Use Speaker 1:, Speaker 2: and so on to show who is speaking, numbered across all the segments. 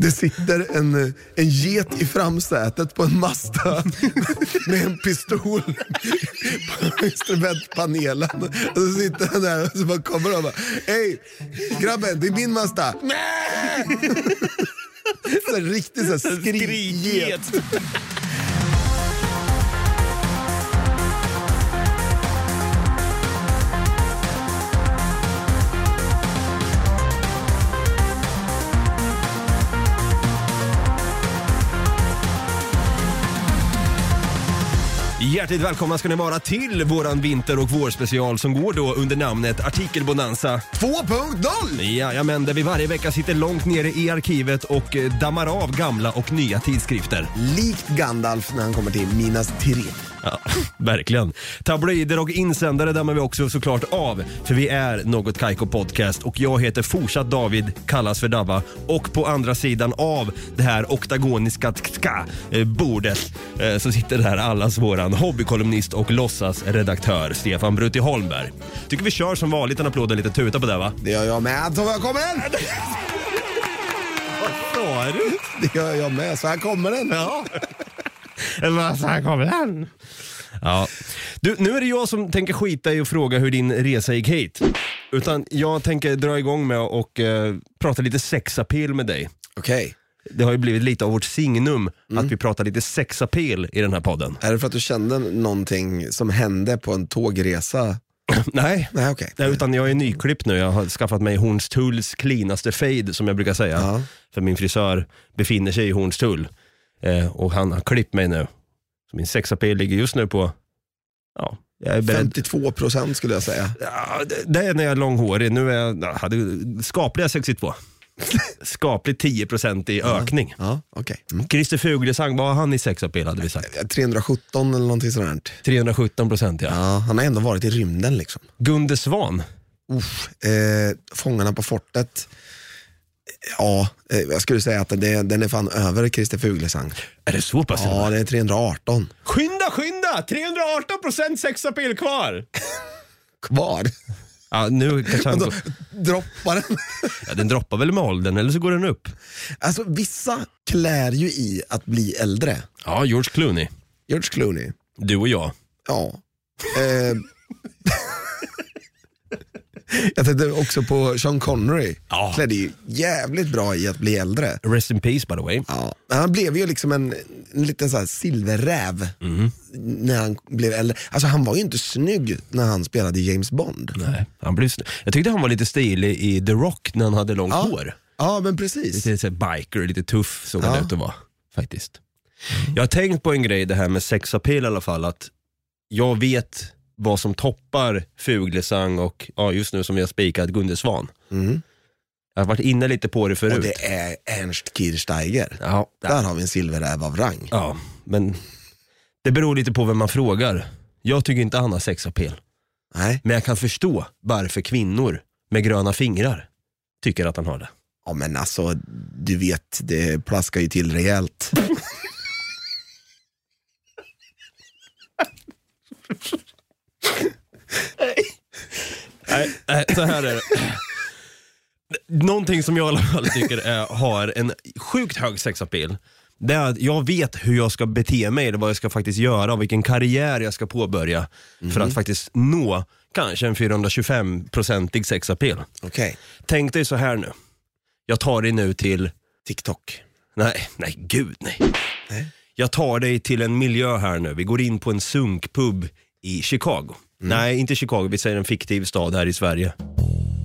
Speaker 1: Det sitter en, en get i framsätet på en Mazda med en pistol på instrumentpanelen. Och så sitter han där och så bara kommer och bara, Hej grabben, det är min Mazda. Så riktigt så här skrikget.
Speaker 2: Hjärtligt välkomna ska ni vara till våran vinter och vårspecial som går då under namnet Artikelbonanza.
Speaker 1: 2.0!
Speaker 2: Jajamän, där vi varje vecka sitter långt nere i arkivet och eh, dammar av gamla och nya tidskrifter.
Speaker 1: Likt Gandalf när han kommer till Minas Tirith.
Speaker 2: Ja, verkligen. Tabloider och insändare dammar vi också såklart av, för vi är Något Kaiko Podcast och jag heter fortsatt David, kallas för Davva och på andra sidan av det här oktagoniska ska, eh, bordet eh, så sitter där allas våran hobbykolumnist och låtsasredaktör Stefan Brutti Holmberg. Tycker vi kör som vanligt en applåd och en liten tuta på det va?
Speaker 1: Det gör jag med. Så här kommer den! Det gör jag med. Så här kommer den. Ja.
Speaker 2: Så här kommer den. Ja. Du, nu är det jag som tänker skita i och fråga hur din resa gick hit. Utan jag tänker dra igång med och eh, prata lite sexapil med dig.
Speaker 1: Okej.
Speaker 2: Det har ju blivit lite av vårt signum att vi pratar lite sexapil i den här podden.
Speaker 1: Är det för att du kände någonting som hände på en tågresa?
Speaker 2: Nej.
Speaker 1: Nej, okej.
Speaker 2: Nej, utan jag är nyklippt nu. Jag har skaffat mig Hornstulls cleanaste fade som jag brukar säga.
Speaker 1: Ja.
Speaker 2: För min frisör befinner sig i Hornstull. Eh, och han har klippt mig nu. Så min sexapil ligger just nu på, ja, jag är beredd.
Speaker 1: 52 procent skulle jag säga.
Speaker 2: Ja, det, det är när jag är långhårig. Nu är jag, jag hade skapliga 62. Skapligt 10% i ökning.
Speaker 1: Ja, okej. Mm.
Speaker 2: Christer Fuglesang, vad har han i sexapil hade vi sagt?
Speaker 1: 317 eller någonting sånt.
Speaker 2: 317% ja.
Speaker 1: Ja, han har ändå varit i rymden liksom.
Speaker 2: Gunde Svan,
Speaker 1: Uff, eh, Fångarna på fortet. Ja, eh, jag skulle säga att det, den är fan över Christer Fuglesang.
Speaker 2: är det så pass?
Speaker 1: Ja, det är 318
Speaker 2: Skynda, skynda! 318% sexapil kvar!
Speaker 1: kvar.
Speaker 2: Ja, nu kanske han
Speaker 1: Då droppar den.
Speaker 2: ja, den droppar väl med åldern, eller så går den upp.
Speaker 1: Alltså vissa klär ju i att bli äldre.
Speaker 2: Ja, George Clooney.
Speaker 1: George Clooney,
Speaker 2: Du och jag.
Speaker 1: ja. Eh, jag tänkte också på Sean Connery.
Speaker 2: Ja.
Speaker 1: Klädde ju jävligt bra i att bli äldre.
Speaker 2: Rest in peace by the way.
Speaker 1: Ja, han blev ju liksom en, en liten så här silverräv
Speaker 2: Mm.
Speaker 1: när han blev äldre. Alltså han var ju inte snygg när han spelade James Bond.
Speaker 2: Nej, han blev, jag tyckte han var lite stilig i The Rock när han hade långt
Speaker 1: Ja.
Speaker 2: hår.
Speaker 1: Ja men precis.
Speaker 2: Lite så biker, lite tuff såg han
Speaker 1: Ja.
Speaker 2: ut att vara. Faktiskt. Jag har tänkt på en grej, det här med sexapil i alla fall. Att jag vet vad som toppar Fuglesang och ja, just nu som vi har spikat Gunde Svan.
Speaker 1: Mm.
Speaker 2: Jag har varit inne lite på det
Speaker 1: Och
Speaker 2: förut.
Speaker 1: det är Ernst Kirchsteiger.
Speaker 2: Ja,
Speaker 1: Där har vi en silverräv av rang.
Speaker 2: ja, men det beror lite på vem man frågar. Jag tycker inte han har sexapil.
Speaker 1: Nej,
Speaker 2: Men jag kan förstå varför kvinnor med gröna fingrar tycker att han har det.
Speaker 1: ja, men alltså du vet, det plaskar ju till rejält.
Speaker 2: Nej, nej, så här är det. Någonting som jag i alla fall tycker är, har en sjukt hög sexapil, det är att jag vet hur jag ska bete mig, eller vad jag ska faktiskt göra och vilken karriär jag ska påbörja för att faktiskt nå kanske en 425-procentig sexapil.
Speaker 1: Okej,
Speaker 2: Tänk dig så här nu. Jag tar dig nu till,
Speaker 1: TikTok.
Speaker 2: nej, nej gud nej.
Speaker 1: Nej.
Speaker 2: Jag tar dig till en miljö här nu. Vi går in på en sunkpub i Chicago. Mm. Nej, inte Chicago, vi säger en fiktiv stad här i Sverige.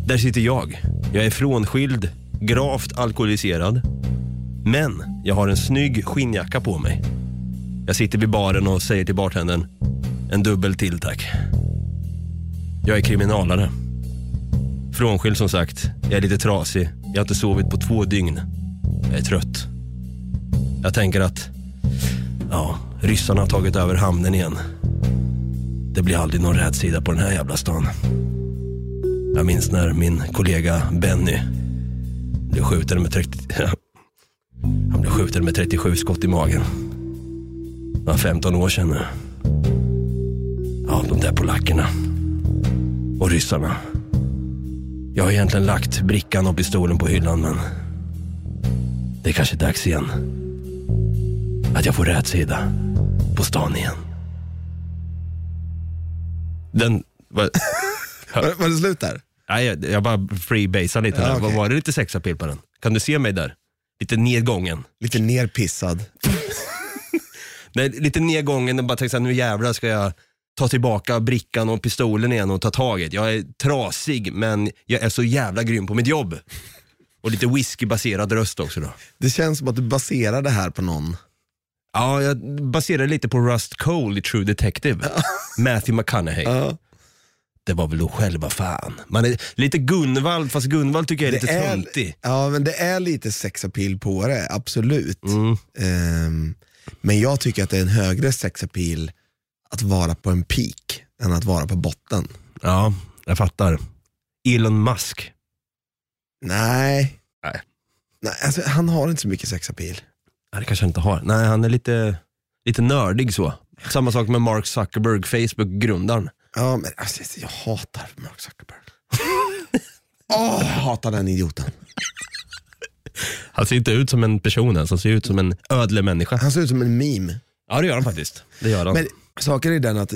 Speaker 2: Där sitter jag. Jag är frånskild, gravt alkoholiserad. Men jag har en snygg skinnjacka på mig. Jag sitter vid baren och säger till bartendern, en dubbel till tack. Jag är kriminalare. Frånskild som sagt, jag är lite trasig, jag har inte sovit på två dygn. Jag är trött. Jag tänker att, ja, ryssarna har tagit över hamnen igen. Det blir aldrig någon rätsida på den här jävla stan. Jag minns när min kollega Benny blev skjuten med 30... Han blev skjuten med 37 skott i magen. Det var 15 år sedan nu. Ja, de där polackerna. Och ryssarna. Jag har egentligen lagt brickan och pistolen på hyllan, men det är kanske dags igen. Att jag får rätsida på stan igen. Den... Var,
Speaker 1: Var, var det slut där?
Speaker 2: nej, jag, jag bara freebasade lite.
Speaker 1: Ja,
Speaker 2: där.
Speaker 1: okej.
Speaker 2: Vad Var det lite sexapil på den? Kan du se mig där? Lite nedgången.
Speaker 1: Lite nerpissad.
Speaker 2: Nej, lite nedgången och bara tänkte nu jävlar ska jag ta tillbaka brickan och pistolen igen och ta taget. Jag är trasig men jag är så jävla grym på mitt jobb. Och lite whiskybaserad röst också då.
Speaker 1: Det känns som att du baserar det här på någon.
Speaker 2: Ja, jag baserar lite på Rust Cole i True Detective. Matthew McConaughey.
Speaker 1: Ja.
Speaker 2: Det var väl då själva fan. Man är lite Gunvald, fast Gunvald tycker jag är lite töntig.
Speaker 1: ja, men det är lite sexappeal på det, absolut.
Speaker 2: Mm.
Speaker 1: Ehm, men jag tycker att det är en högre sexappeal att vara på en peak än att vara på botten.
Speaker 2: Ja, jag fattar. Elon Musk.
Speaker 1: Nej.
Speaker 2: Nej.
Speaker 1: Nej alltså, han har inte så mycket sexappeal.
Speaker 2: Nej, det kanske jag inte har. Nej, han är lite, lite nördig så. Samma sak med Mark Zuckerberg, Facebook-grundaren.
Speaker 1: Ja, men alltså, jag hatar Mark Zuckerberg. Åh, jag hatar den idioten.
Speaker 2: Han ser inte ut som en person ens, han ser ut som en ödle människa.
Speaker 1: Han ser ut som en meme.
Speaker 2: Ja, det gör han faktiskt. Det gör han.
Speaker 1: Men saken är den att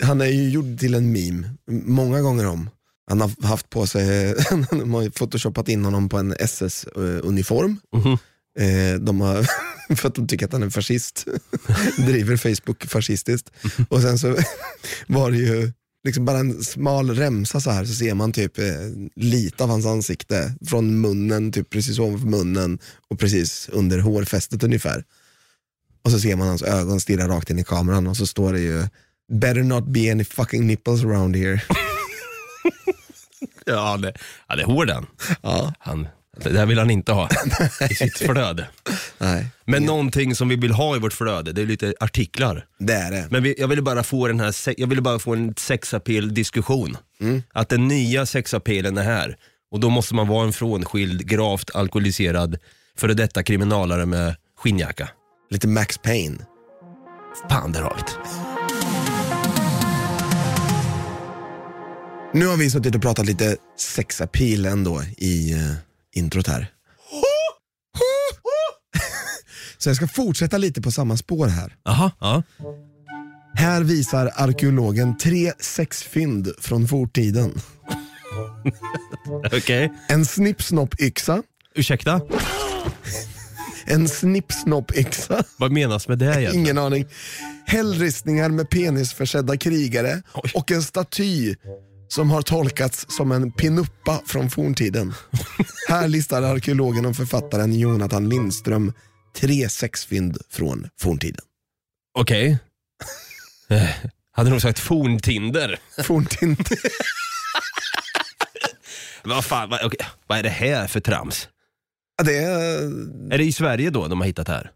Speaker 1: han är ju gjord till en meme många gånger om. Han har haft på sig, de har photoshopat in honom på en SS-uniform.
Speaker 2: Mhm.
Speaker 1: Eh, De har, för att de tycker att han är fascist, driver Facebook fascistiskt. Och sen så var det ju liksom bara en smal remsa så här så ser man typ eh, lite av hans ansikte från munnen, typ precis ovanför munnen och precis under hårfästet ungefär. Och så ser man hans ögon stirra rakt in i kameran och så står det ju Better not be any fucking nipples around here.
Speaker 2: Ja, det, ja, det är hård han.
Speaker 1: ja,
Speaker 2: han. Det där vill han inte ha i sitt flöde.
Speaker 1: nej,
Speaker 2: Men någonting som vi vill ha i vårt flöde, det är lite artiklar.
Speaker 1: det är det.
Speaker 2: Men vi, jag ville bara få den här, se- jag ville bara få en sexapil diskussion. Att den nya sexapilen är här. Och då måste man vara en frånskild, gravt alkoholiserad, före detta kriminalare med skinnjacka.
Speaker 1: Lite Max Payne.
Speaker 2: Fan, där har vi det.
Speaker 1: Nu har vi suttit och pratat lite sexapil ändå i uh, introt här. Så jag ska fortsätta lite på samma spår här.
Speaker 2: Jaha, ja.
Speaker 1: Här visar arkeologen tre sexfynd från forntiden.
Speaker 2: Okej.
Speaker 1: En snippsnoppyxa,
Speaker 2: Ursäkta,
Speaker 1: en snippsnoppyxa,
Speaker 2: vad menas med det egentligen?
Speaker 1: ingen aning. Hällristningar med penisförsedda krigare
Speaker 2: Oj.
Speaker 1: och en staty som har tolkats som en pinuppa från forntiden. Här listar arkeologen och författaren Jonathan Lindström tre sexfynd från forntiden.
Speaker 2: Okej. Eh, Hade nog sagt forntinder.
Speaker 1: Forntiden.
Speaker 2: Vad fan, vad, okej, vad är det här för trams?
Speaker 1: Ja, det är,
Speaker 2: Är det i Sverige då de har hittat här?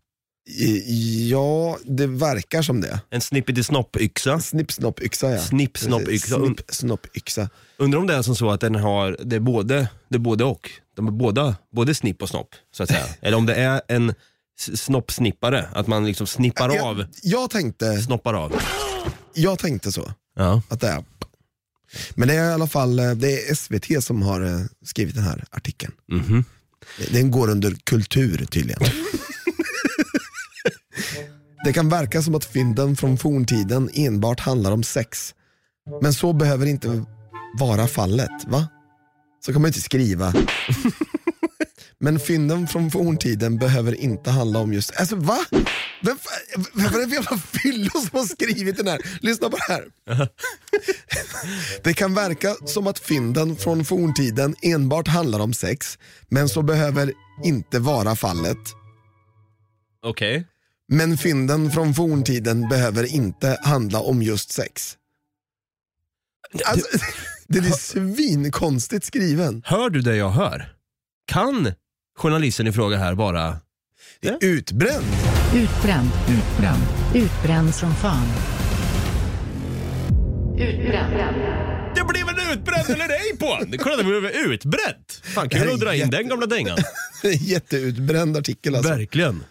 Speaker 1: Ja, det verkar som det.
Speaker 2: En snippity snopp-yxa.
Speaker 1: Snippsnoppyxa ja.
Speaker 2: Snippsnoppyxa.
Speaker 1: Snippsnoppyxa.
Speaker 2: Undrar om det är som så att den har, det är både, det är både och. De är båda, både snipp och snopp, så att säga. Eller om det är en snoppsnippare, att man liksom snippar av,
Speaker 1: Jag, jag, tänkte,
Speaker 2: snoppar av.
Speaker 1: jag tänkte så.
Speaker 2: Ja.
Speaker 1: Att det är. Men det är i alla fall eh, det är SVT som har eh, skrivit den här artikeln.
Speaker 2: Mhm.
Speaker 1: Den går under kultur tydligen. det kan verka som att fynden från forntiden enbart handlar om sex. Men så behöver inte vara fallet, va? Så kan man inte skriva. Men fynden från forntiden behöver inte handla om just, alltså va? Vem, vem är det för jävla fyllo som har skrivit den här? Lyssna på det här. Det kan verka som att fynden från forntiden enbart handlar om sex, men så behöver inte vara fallet.
Speaker 2: Okej.
Speaker 1: Men fynden från forntiden behöver inte handla om just sex. Alltså, det är svinkonstigt skriven.
Speaker 2: Hör du det jag hör? Kan journalisten i fråga här vara...
Speaker 1: Utbränd.
Speaker 3: Utbränd, utbränd, utbränd som fan.
Speaker 2: Det blev en utbränd eller ej på honom. Kolla, det blev utbränt. Fan,
Speaker 1: Det
Speaker 2: kul att dra in
Speaker 1: jätte-
Speaker 2: den gamla dängan.
Speaker 1: Jätteutbränd artikel alltså.
Speaker 2: Verkligen.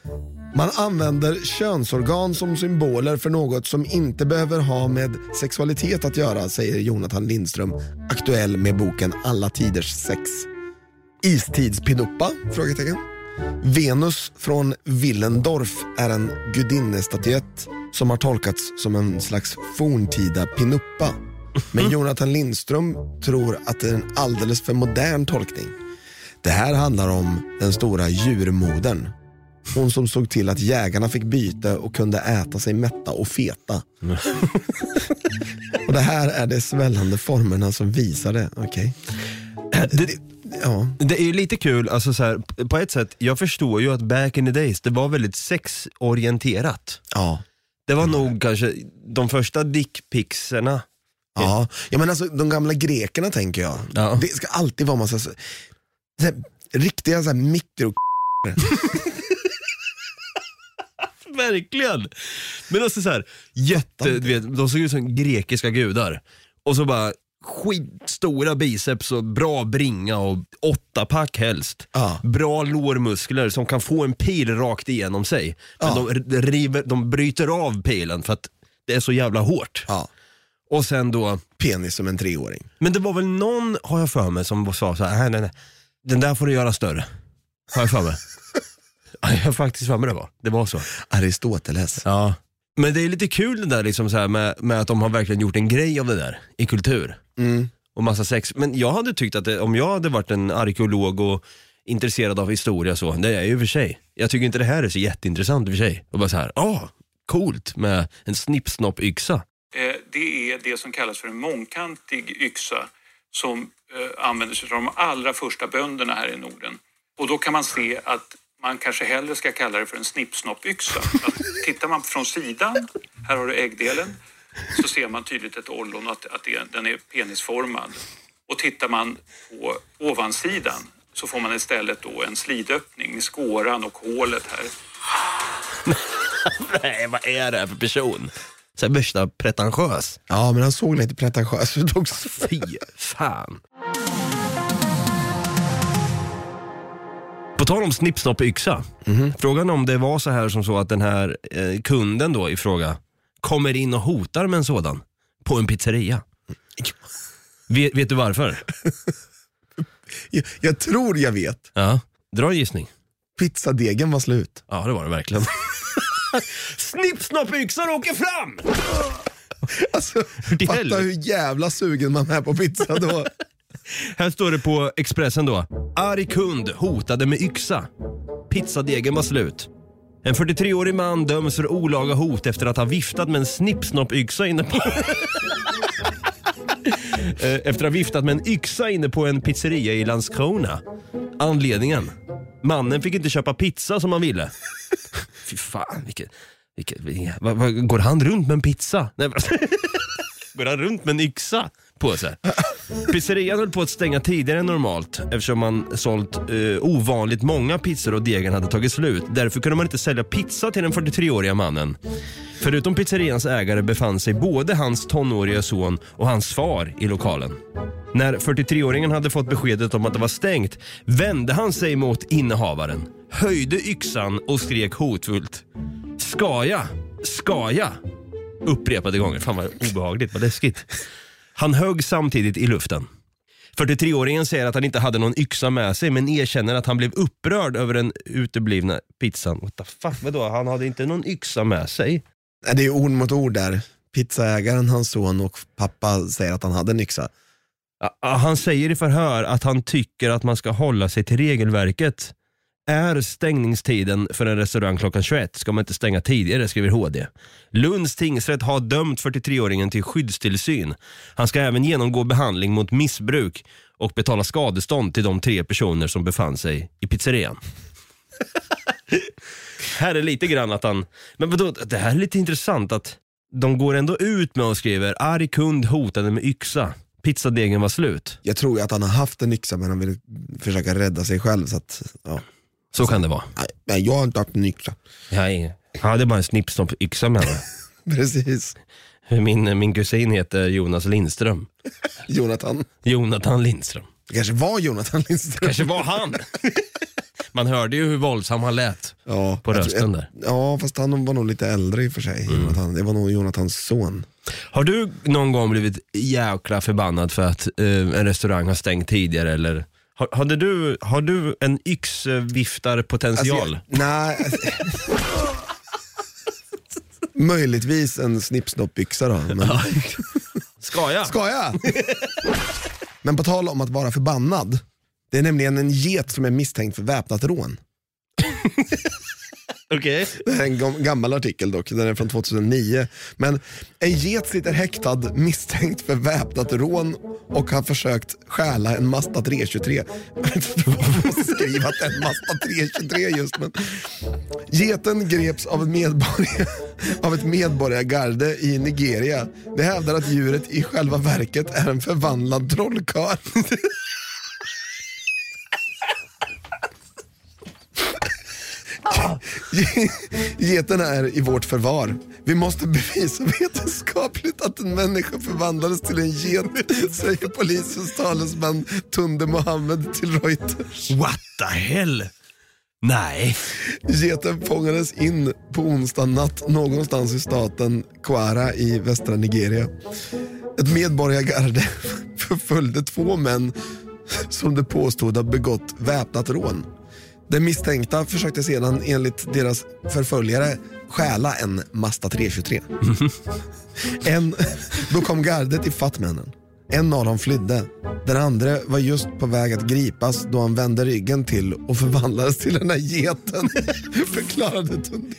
Speaker 1: Man använder könsorgan som symboler för något som inte behöver ha med sexualitet att göra, säger Jonathan Lindström, aktuell med boken Alla tiders sex. Istidspinuppa? Frågetecken. Venus från Willendorf är en gudinnestatyett som har tolkats som en slags forntida pinuppa. Men Jonathan Lindström tror att det är en alldeles för modern tolkning. Det här handlar om den stora djurmodern. Hon som såg till att jägarna fick byte och kunde äta sig mätta och feta. och det här är de svällande formerna som visar det. Okej.
Speaker 2: Det,
Speaker 1: Ja.
Speaker 2: det är ju lite kul, alltså så här, på ett sätt, jag förstår ju att back in the days, det var väldigt sexorienterat.
Speaker 1: Ja.
Speaker 2: Det var nog kanske de första dickpixerna.
Speaker 1: Ja. ja, men alltså de gamla grekerna tänker jag.
Speaker 2: Ja.
Speaker 1: Det ska alltid vara massa så, så här, riktiga så här, mikro
Speaker 2: Verkligen! Men alltså så här, jätte, du vet, de såg ut som grekiska gudar. Och så bara skitstora biceps och bra bringa och åtta pack helst.
Speaker 1: Ja.
Speaker 2: Bra lårmuskler som kan få en pil rakt igenom sig. Men
Speaker 1: Ja.
Speaker 2: de, river, de bryter av pilen för att det är så jävla hårt.
Speaker 1: ja,
Speaker 2: Och sen då,
Speaker 1: penis som en treåring.
Speaker 2: men det var väl någon, har jag för mig, som sa så här, nej nej nej, den där får du göra större. Har jag för mig. Ja, jag har faktiskt för mig det var. Det var så.
Speaker 1: Aristoteles.
Speaker 2: Ja. Men det är lite kul det där liksom så här med, med att de har verkligen gjort en grej av det där i kultur.
Speaker 1: Mm.
Speaker 2: Och massa sex. Men jag hade tyckt att det, om jag hade varit en arkeolog och intresserad av historia så, det är jag ju för sig. Jag tycker inte det här är så jätteintressant i och för sig. Och bara så här, ah, coolt med en snippsnopp-yxa.
Speaker 3: Eh, Det är det som kallas för en mångkantig yxa som eh, användes av de allra första bönderna här i Norden. Och då kan man se att man kanske hellre ska kalla det för en snippsnoppyxa. Tittar man från sidan, här har du äggdelen, så ser man tydligt ett ollon att, att det, den är penisformad. Och tittar man på ovansidan så får man istället då en slidöppning med skåran och hålet här.
Speaker 2: Nej, vad är det här för person? Så här värsta pretentiös.
Speaker 1: Ja, men han såg lite pretentiös ut också.
Speaker 2: Fy fan. På tal om snipp, snopp, yxa. Frågan om det var så här som så att den här eh, kunden då i fråga kommer in och hotar med en sådan på en pizzeria. Vet, vet du varför?
Speaker 1: Jag, jag tror jag vet.
Speaker 2: Ja, dra en gissning.
Speaker 1: Pizzadegen var slut.
Speaker 2: Ja, det var det verkligen. Snipp, snopp, yxan åker fram!
Speaker 1: Alltså, fatta
Speaker 2: helvete.
Speaker 1: hur jävla sugen man är på pizza då.
Speaker 2: Här står det på Expressen då. Arg kund hotade med yxa. Pizzadegen var slut. En 43-årig man döms för olaga hot efter att ha viftat med en snippsnoppyxa inne på... Eh, efter att ha viftat med en yxa inne på en pizzeria i Landskrona. Anledningen? Mannen fick inte köpa pizza som han ville. Fy fan, vilket... vilket, vilket vad, vad, går han runt med en pizza? Nej, går han runt med en yxa på sig? Pizzerian höll på att stänga tidigare än normalt eftersom man sålt eh, ovanligt många pizzor och degen hade tagit slut. Därför kunde man inte sälja pizza till den 43-åriga mannen. Förutom pizzerians ägare befann sig både hans tonåriga son och hans far i lokalen. När 43-åringen hade fått beskedet om att det var stängt vände han sig mot innehavaren, höjde yxan och skrek hotfullt. Ska jag? Ska jag? Upprepade gånger. Fan vad obehagligt, vad läskigt. Han högg samtidigt i luften. 43-åringen säger att han inte hade någon yxa med sig men erkänner att han blev upprörd över den uteblivna pizzan. What the fuck, vadå? Han hade inte någon yxa med sig?
Speaker 1: Nej, Det är ord mot ord där. Pizzaägaren, hans son och pappa säger att han hade en yxa.
Speaker 2: Han säger i förhör att han tycker att man ska hålla sig till regelverket. Är stängningstiden för en restaurang klockan 21 ska man inte stänga tidigare, skriver HD. Lunds tingsrätt har dömt 43-åringen till skyddstillsyn. Han ska även genomgå behandling mot missbruk och betala skadestånd till de tre personer som befann sig i pizzerian. här är lite grann att han... Men vadå, det här är lite intressant att de går ändå ut med och skriver arg kund hotade med yxa. Pizzadegen var slut.
Speaker 1: Jag tror ju att han har haft en yxa men han vill försöka rädda sig själv. Så att, ja.
Speaker 2: Så kan det vara.
Speaker 1: Nej, jag har inte haft en yxa.
Speaker 2: Jag det är bara en snippsnopp-yxa menar jag.
Speaker 1: Precis.
Speaker 2: Min, min kusin heter Jonas Lindström.
Speaker 1: Jonathan.
Speaker 2: Jonathan Lindström.
Speaker 1: Det kanske var Jonathan Lindström.
Speaker 2: Kanske var han. Man hörde ju hur våldsam han lät
Speaker 1: Ja,
Speaker 2: på rösten där.
Speaker 1: Ja, fast han var nog lite äldre i och för sig. Jonathan. Det var nog Jonathans son.
Speaker 2: Har du någon gång blivit jäkla förbannad för att eh, en restaurang har stängt tidigare eller? Har, hade du, har du en yxviftarpotential?
Speaker 1: Alltså, nej. alltså- Möjligtvis en snippsnoppyxa då. Men...
Speaker 2: Ska jag?
Speaker 1: Ska jag? Men på tal om att vara förbannad. Det är nämligen en get som är misstänkt för väpnat rån.
Speaker 2: Okay.
Speaker 1: Det här är en gam- gammal artikel dock, den är från 2009. Men en get sitter häktad misstänkt för väpnat rån och har försökt stjäla en Mazda 323. Jag vet inte skriva att en Mazda 323 just men. Geten greps av, medborgare, av ett medborgargarde i Nigeria. Det hävdar att djuret i själva verket är en förvandlad trollkarl. Geten är i vårt förvar. Vi måste bevisa vetenskapligt att en människa förvandlades till en get, säger polisens talesman Tunde Mohammed till Reuters.
Speaker 2: What the hell? Nej.
Speaker 1: Geten fångades in på onsdag natt någonstans i staten Kwara i västra Nigeria. Ett medborgargarde förföljde två män som det påstod ha begått väpnat rån. Den misstänkta försökte sedan enligt deras förföljare stjäla en Mazda 323. En, då kom gardet i fatt männen. En av dem flydde. Den andra var just på väg att gripas då han vände ryggen till och förvandlades till den här geten. Förklarade Tunde.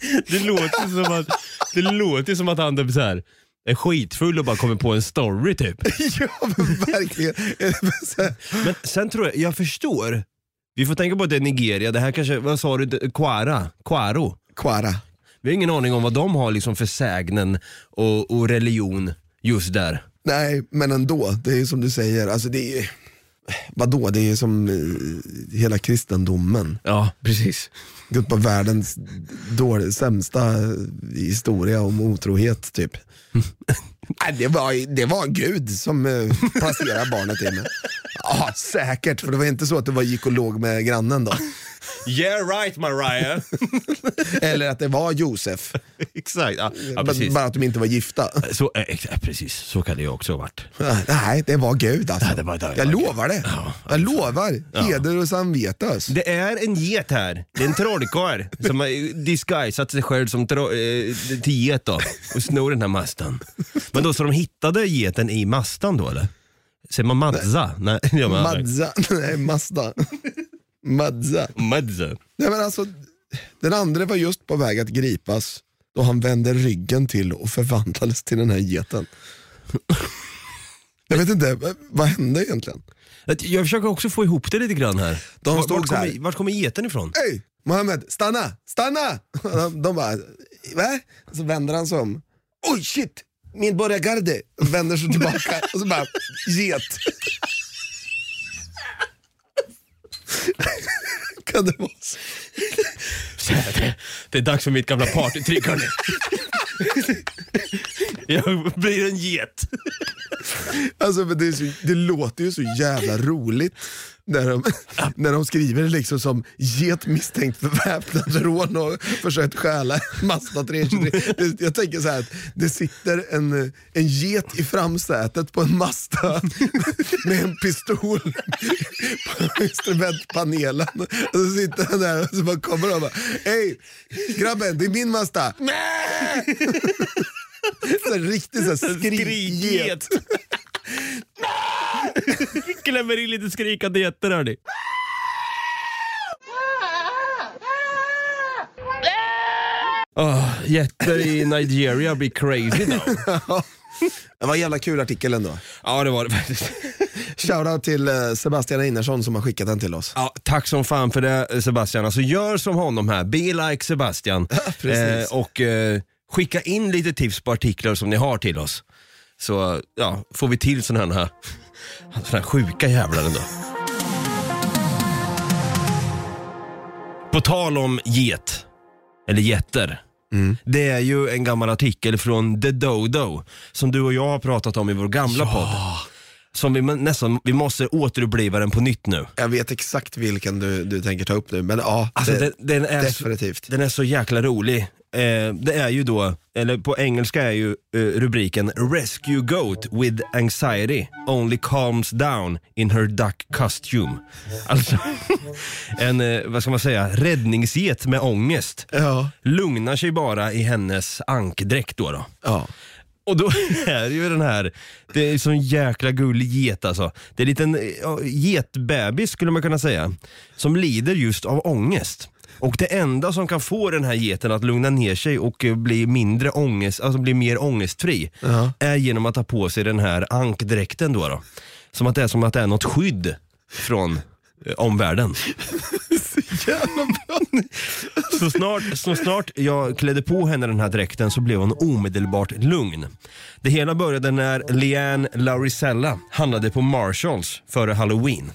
Speaker 2: Det låter som att, det låter som att han typ så här, är skitfull och bara kommer på en story typ.
Speaker 1: Ja men verkligen.
Speaker 2: Men sen tror jag, jag förstår. Vi får tänka på att det är Nigeria, det här kanske, vad sa du, Kwara? Kwaro?
Speaker 1: Kwara.
Speaker 2: Vi har ingen aning om vad de har liksom för sägnen och, och religion just där.
Speaker 1: Nej men ändå, det är som du säger, alltså det är Vadå, det är som eh, hela kristendomen.
Speaker 2: Ja, precis.
Speaker 1: Gått på världens dålig, sämsta historia om otrohet typ. Nej, det, var, det var Gud som eh, placerade barnet i mig. Ja, säkert, för det var inte så att det var gick och låg med grannen då.
Speaker 2: Yeah right Mariah.
Speaker 1: Eller att det var Josef,
Speaker 2: Exakt, ja, ja
Speaker 1: bara,
Speaker 2: precis.
Speaker 1: bara att de inte var gifta.
Speaker 2: Så, eh, exakt, precis, så kan det ju också ha varit.
Speaker 1: Nej, det var Gud alltså.
Speaker 2: Nej, det var- det var-
Speaker 1: Jag lovar det. Jag lovar. Heder och samvetes.
Speaker 2: Det är en get här, det är en trollkarl som har disguisat sig själv som tro- eh, till get då och snor den här mastan. Men då så de hittade geten i mastan då eller? Säger man madza? Nej, ja, men,
Speaker 1: Madza, nej Mazda. Madza.
Speaker 2: Madza.
Speaker 1: Nej, men alltså, den andra var just på väg att gripas då han vände ryggen till och förvandlades till den här geten. Jag vet inte, vad- hände egentligen?
Speaker 2: Jag försöker också få ihop det lite grann här.
Speaker 1: De
Speaker 2: vart,
Speaker 1: här.
Speaker 2: kommer, vart kommer geten ifrån?
Speaker 1: Hej, Mohammed, stanna, stanna! De, de bara, va? Så vänder han sig om. Oj shit, medborgargarde. Och vänder sig tillbaka och så bara, get. kan det vara så?
Speaker 2: Det, det är dags för mitt gamla partytrick hörni. Jag blir en get.
Speaker 1: Alltså, men det, så, det låter ju så jävla roligt när de, när de skriver det liksom som get misstänkt för väpnat rån och försökt stjäla Mazda 323. Det- Jag tänker så här att det sitter en, en get i framsätet på en Mazda med en pistol på instrumentpanelen. Och så sitter han där och så bara kommer de och bara Hej grabben, det är min Mazda. Så här riktigt så här skrikget.
Speaker 2: Klämmer in lite skrikande getter hörni. Oh, jätter i Nigeria blir crazy now.
Speaker 1: Det var en jävla kul artikel ändå.
Speaker 2: Ja det var det faktiskt.
Speaker 1: Shoutout till eh, Sebastian Einarsson som har skickat den till oss.
Speaker 2: Ja, tack som fan för det Sebastian. Alltså gör som honom här, be like Sebastian.
Speaker 1: precis.
Speaker 2: och eh, skicka in lite tips på artiklar som ni har till oss. Så ja, får vi till sådana här, såna här sjuka jävlar ändå. På tal om get, eller getter. Det är ju en gammal artikel från The Dodo som du och jag har pratat om i vår gamla podd. Som vi nästan, vi måste återuppliva den på nytt nu.
Speaker 1: Jag vet exakt vilken du, du tänker ta upp nu, men ja,
Speaker 2: Alltså,
Speaker 1: det,
Speaker 2: den, den, är
Speaker 1: definitivt.
Speaker 2: Så, den är så jäkla rolig. Eh, det är ju då, eller på engelska är ju eh, rubriken Rescue Goat with anxiety only calms down in her duck costume. Alltså, en, eh, vad ska man säga, räddningsget med ångest.
Speaker 1: Ja.
Speaker 2: Lugnar sig bara i hennes ankdräkt då. då.
Speaker 1: Ja.
Speaker 2: Och då är det ju den här, det är sån jäkla gullig get alltså. Det är en liten ja, getbebis skulle man kunna säga, som lider just av ångest. Och det enda som kan få den här geten att lugna ner sig och eh, bli mindre ångest, alltså bli mer ångestfri,
Speaker 1: Ja.
Speaker 2: är genom att ta på sig den här ankdräkten då. då. Som att det är som att det är något skydd från eh, omvärlden.
Speaker 1: Jävla bra.
Speaker 2: Så snart, så snart jag klädde på henne den här dräkten så blev hon omedelbart lugn. Det hela började när Leanne Lauricella handlade på Marshalls före halloween.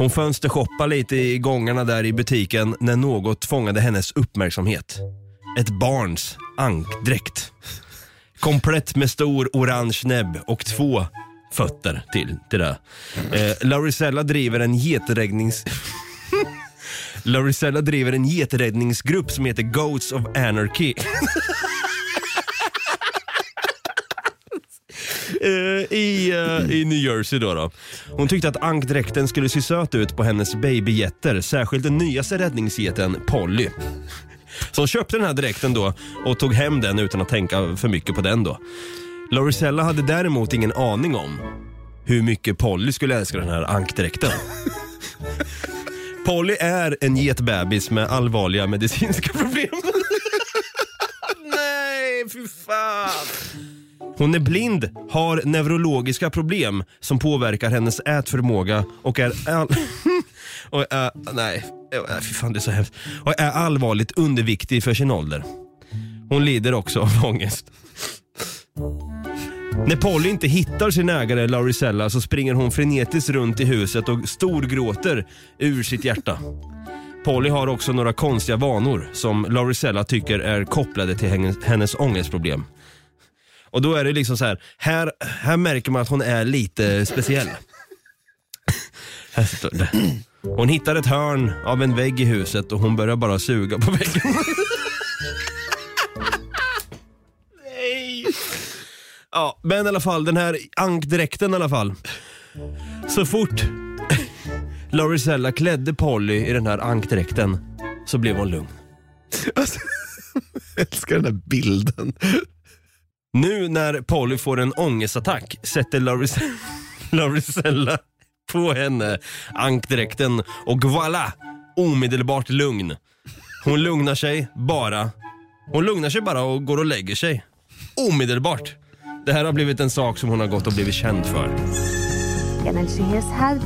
Speaker 2: Hon fönstershoppade lite i gångarna där i butiken när något fångade hennes uppmärksamhet. Ett barns ankdräkt. Komplett med stor orange näbb och två fötter till, till det. Eh, Lauricella driver en geträddnings... Lauricella driver en geträddningsgrupp som heter Goats of Anarchy. Eh, I, eh, I New Jersey då, då. Hon tyckte att ankdräkten skulle se söt ut på hennes babygetter, särskilt den nyaste räddningsgeten Polly. Så hon köpte den här dräkten då och tog hem den utan att tänka för mycket på den då. Lauricella hade däremot ingen aning om hur mycket Polly skulle älska den här ankdräkten. Polly är en getbebis med allvarliga medicinska problem. Nej, fy fan. Hon är blind, har neurologiska problem som påverkar hennes ätförmåga och är all... och är, nej, fy fan det är så hemskt. Och är allvarligt underviktig för sin ålder. Hon lider också av ångest. När Polly inte hittar sin ägare Lauricella så springer hon frenetiskt runt i huset och storgråter ur sitt hjärta. Polly har också några konstiga vanor som Lauricella tycker är kopplade till hennes ångestproblem. Och då är det liksom så här, här, här märker man att hon är lite speciell. Här står det. Hon hittar ett hörn av en vägg i huset och hon börjar bara suga på väggen. Nej. Ja, men i alla fall, den här ankdräkten i alla fall. Så fort Lauricella klädde Polly i den här ankdräkten så blev hon lugn.
Speaker 1: Alltså, jag älskar den här bilden.
Speaker 2: Nu när Polly får en ångestattack sätter Laurice- Lauricella på henne ankdräkten och voilà, omedelbart lugn. Hon lugnar sig bara. Hon lugnar sig bara och går och lägger sig. Omedelbart. Det här har blivit en sak som hon har gått och blivit känd för.
Speaker 4: And then she has had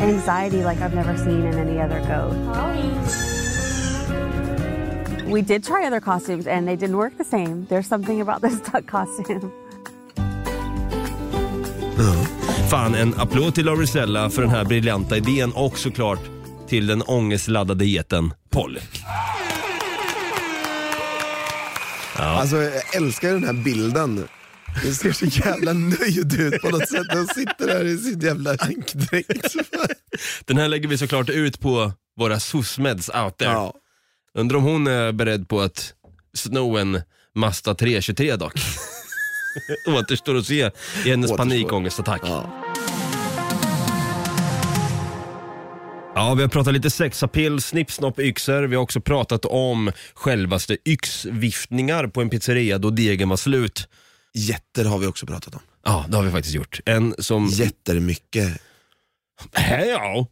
Speaker 4: anxiety like I've never seen in any other goat. We did try other costumes and they didn't work the same. There's something about this duck costume.
Speaker 2: Fan, en applåd till Lauricella för den här briljanta idén och såklart till den ångestladdade geten Polly.
Speaker 1: Alltså, jag älskar den här bilden. Den ser så jävla nöjd ut på något sätt. Den sitter där i sin jävla ankdräkt.
Speaker 2: Den här lägger vi såklart ut på våra SOSMEDs out there.
Speaker 1: Ja.
Speaker 2: Undrar om hon är beredd på att sno en Mazda 323 dock. Återstår att se i hennes panikångestattack. Ja.
Speaker 1: Ja.
Speaker 2: vi har pratat lite sexapil, snippsnopp, yxor. Vi har också pratat om självaste yxviftningar på en pizzeria då degen var slut.
Speaker 1: Jätter har vi också pratat om.
Speaker 2: Ja, det har vi faktiskt gjort. En som...
Speaker 1: Jättemycket.
Speaker 2: Ja.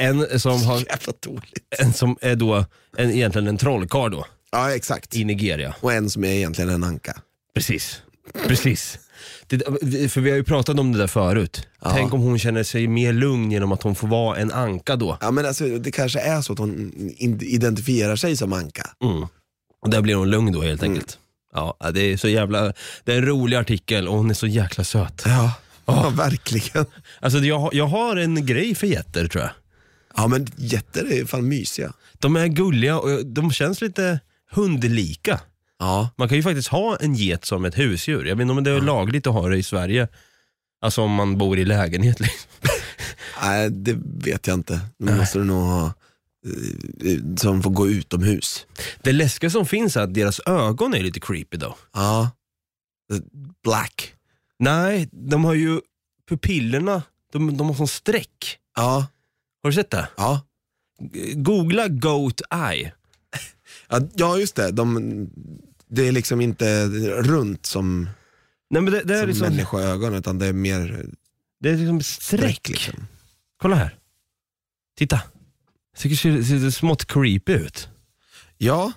Speaker 2: En som, har,
Speaker 1: Jävla dåligt.
Speaker 2: en som är då en, egentligen en trollkarl då,
Speaker 1: Ja, exakt.
Speaker 2: i Nigeria.
Speaker 1: Och en som är egentligen en anka.
Speaker 2: Precis. Precis. Det, för vi har ju pratat om det där förut. Tänk om hon känner sig mer lugn genom att hon får vara en anka då.
Speaker 1: Ja, men alltså, det kanske är så att hon in- identifierar sig som anka.
Speaker 2: Mm. Och där blir hon lugn då helt enkelt. Ja, det är så jävla, det är en rolig artikel och hon är så jäkla söt.
Speaker 1: Ja, ja verkligen.
Speaker 2: Alltså jag, jag har en grej för getter tror jag.
Speaker 1: Ja, men jätter är fan mysiga.
Speaker 2: De är gulliga och de känns lite hundlika.
Speaker 1: Ja,
Speaker 2: Man kan ju faktiskt ha en get som ett husdjur. Jag vet inte om det är lagligt att ha det i Sverige. Alltså om man bor i lägenhet. Liksom.
Speaker 1: nej det vet jag inte. Nu måste du nog ha eh, som får gå utomhus.
Speaker 2: Det läskiga som finns är att deras ögon är lite creepy då.
Speaker 1: Ja, black.
Speaker 2: Nej, de har ju pupillerna, de, de har sån streck.
Speaker 1: Ja,
Speaker 2: Har du sett det?
Speaker 1: ja.
Speaker 2: Googla Goat Eye.
Speaker 1: Ja, ja just det. De, det är liksom inte runt som,
Speaker 2: Nej, men det, det är
Speaker 1: som
Speaker 2: liksom,
Speaker 1: människoögon utan det är mer
Speaker 2: det är liksom streck.
Speaker 1: streck. Liksom.
Speaker 2: Kolla här. Titta. Det ser, ser smått creepy ut.
Speaker 1: Ja,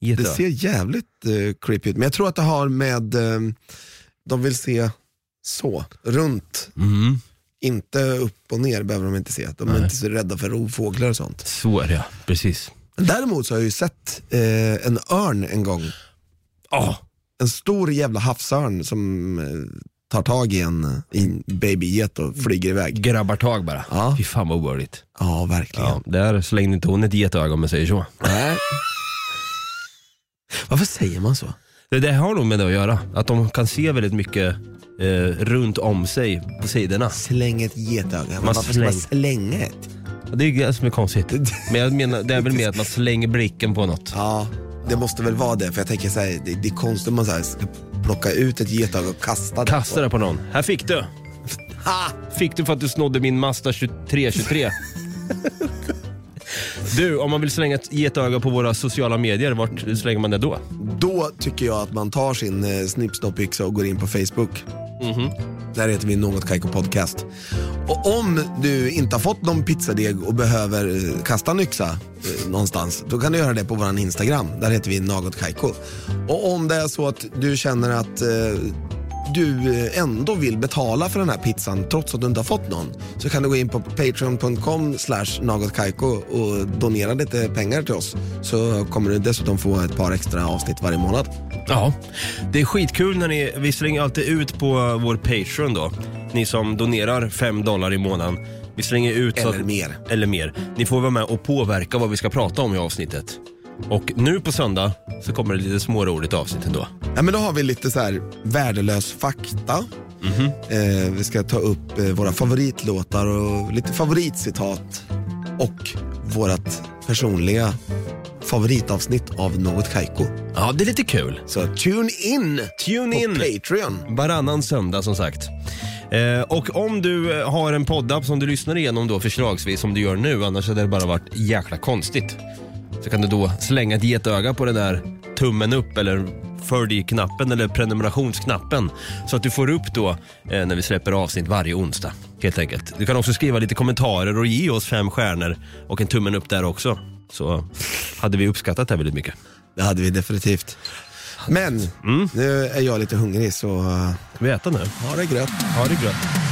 Speaker 1: det
Speaker 2: Jätte.
Speaker 1: ser jävligt eh, creepy ut. Men jag tror att det har med, eh, de vill se så, runt.
Speaker 2: Mm.
Speaker 1: Inte upp och ner behöver de inte se. De är
Speaker 2: Nej.
Speaker 1: inte så rädda för rovfåglar och sånt.
Speaker 2: Så är det ja, precis.
Speaker 1: Däremot så har jag ju sett eh, en örn en gång.
Speaker 2: Oh,
Speaker 1: En stor jävla havsörn som eh, tar tag i en, i en babyget och flyger iväg.
Speaker 2: grabbar tag bara.
Speaker 1: Ja.
Speaker 2: Fy fan vad obehagligt.
Speaker 1: Ja, verkligen.
Speaker 2: Ja, där slängde inte hon ett getöga om man säger så.
Speaker 1: Nej. Varför säger man så?
Speaker 2: Det, det har nog med det att göra. Att de kan se väldigt mycket eh, runt om sig på sidorna.
Speaker 1: Släng ett getöga. Men
Speaker 2: Man
Speaker 1: varför ska man
Speaker 2: släng-
Speaker 1: slänga ett?
Speaker 2: Det är det som är konstigt. Men jag menar, det är väl mer att man slänger blicken på något.
Speaker 1: Ja, det måste väl vara det. För jag tänker så här, det, det är konstigt om man så här ska plocka ut ett getöga och kasta det.
Speaker 2: Kasta det på någon. Här fick du.
Speaker 1: Ha!
Speaker 2: Fick du för att du snodde min Mazda 2323. Du, om man vill slänga ett getöga på våra sociala medier, vart slänger man det då?
Speaker 1: Då tycker jag att man tar sin eh, snippsnoppyxa och går in på Facebook.
Speaker 2: Mhm.
Speaker 1: Där heter vi Något Kaiko Podcast. Och om du inte har fått någon pizzadeg och behöver eh, kasta en yxa eh, någonstans, då kan du göra det på vår Instagram. Där heter vi Något Kaiko. Och om det är så att du känner att eh, du eh, ändå vill betala för den här pizzan trots att du inte har fått någon, så kan du gå in på patreon.com slash nagotkaiko och donera lite pengar till oss. Så kommer du dessutom få ett par extra avsnitt varje månad.
Speaker 2: Ja, det är skitkul när ni, vi slänger alltid ut på vår Patreon då. Ni som donerar 5 dollar i månaden. Vi slänger ut så
Speaker 1: Eller mer.
Speaker 2: Eller mer. Ni får vara med och påverka vad vi ska prata om i avsnittet. Och nu på söndag så kommer det lite småroligt avsnitt ändå.
Speaker 1: Ja, men då har vi lite så här värdelös fakta. Eh, vi ska ta upp eh, våra favoritlåtar och lite favoritcitat. Och vårt personliga favoritavsnitt av Något Kaiko.
Speaker 2: Ja, det är lite kul.
Speaker 1: Så tune in
Speaker 2: Tune
Speaker 1: på
Speaker 2: in.
Speaker 1: Patreon.
Speaker 2: Varannan söndag som sagt. Eh, och om du eh, har en poddapp som du lyssnar igenom då förslagsvis som du gör nu, annars hade det bara varit jäkla konstigt. Så kan du då slänga ett getöga på den där tummen upp eller följ-knappen eller prenumerationsknappen så att du får upp då eh, när vi släpper avsnitt varje onsdag. Helt enkelt. Du kan också skriva lite kommentarer och ge oss fem stjärnor och en tummen upp där också. Så hade vi uppskattat det väldigt mycket.
Speaker 1: Det hade vi definitivt. Men nu är jag lite hungrig så uh,
Speaker 2: Ska vi äta nu?
Speaker 1: ha det gröt.
Speaker 2: Ja, det är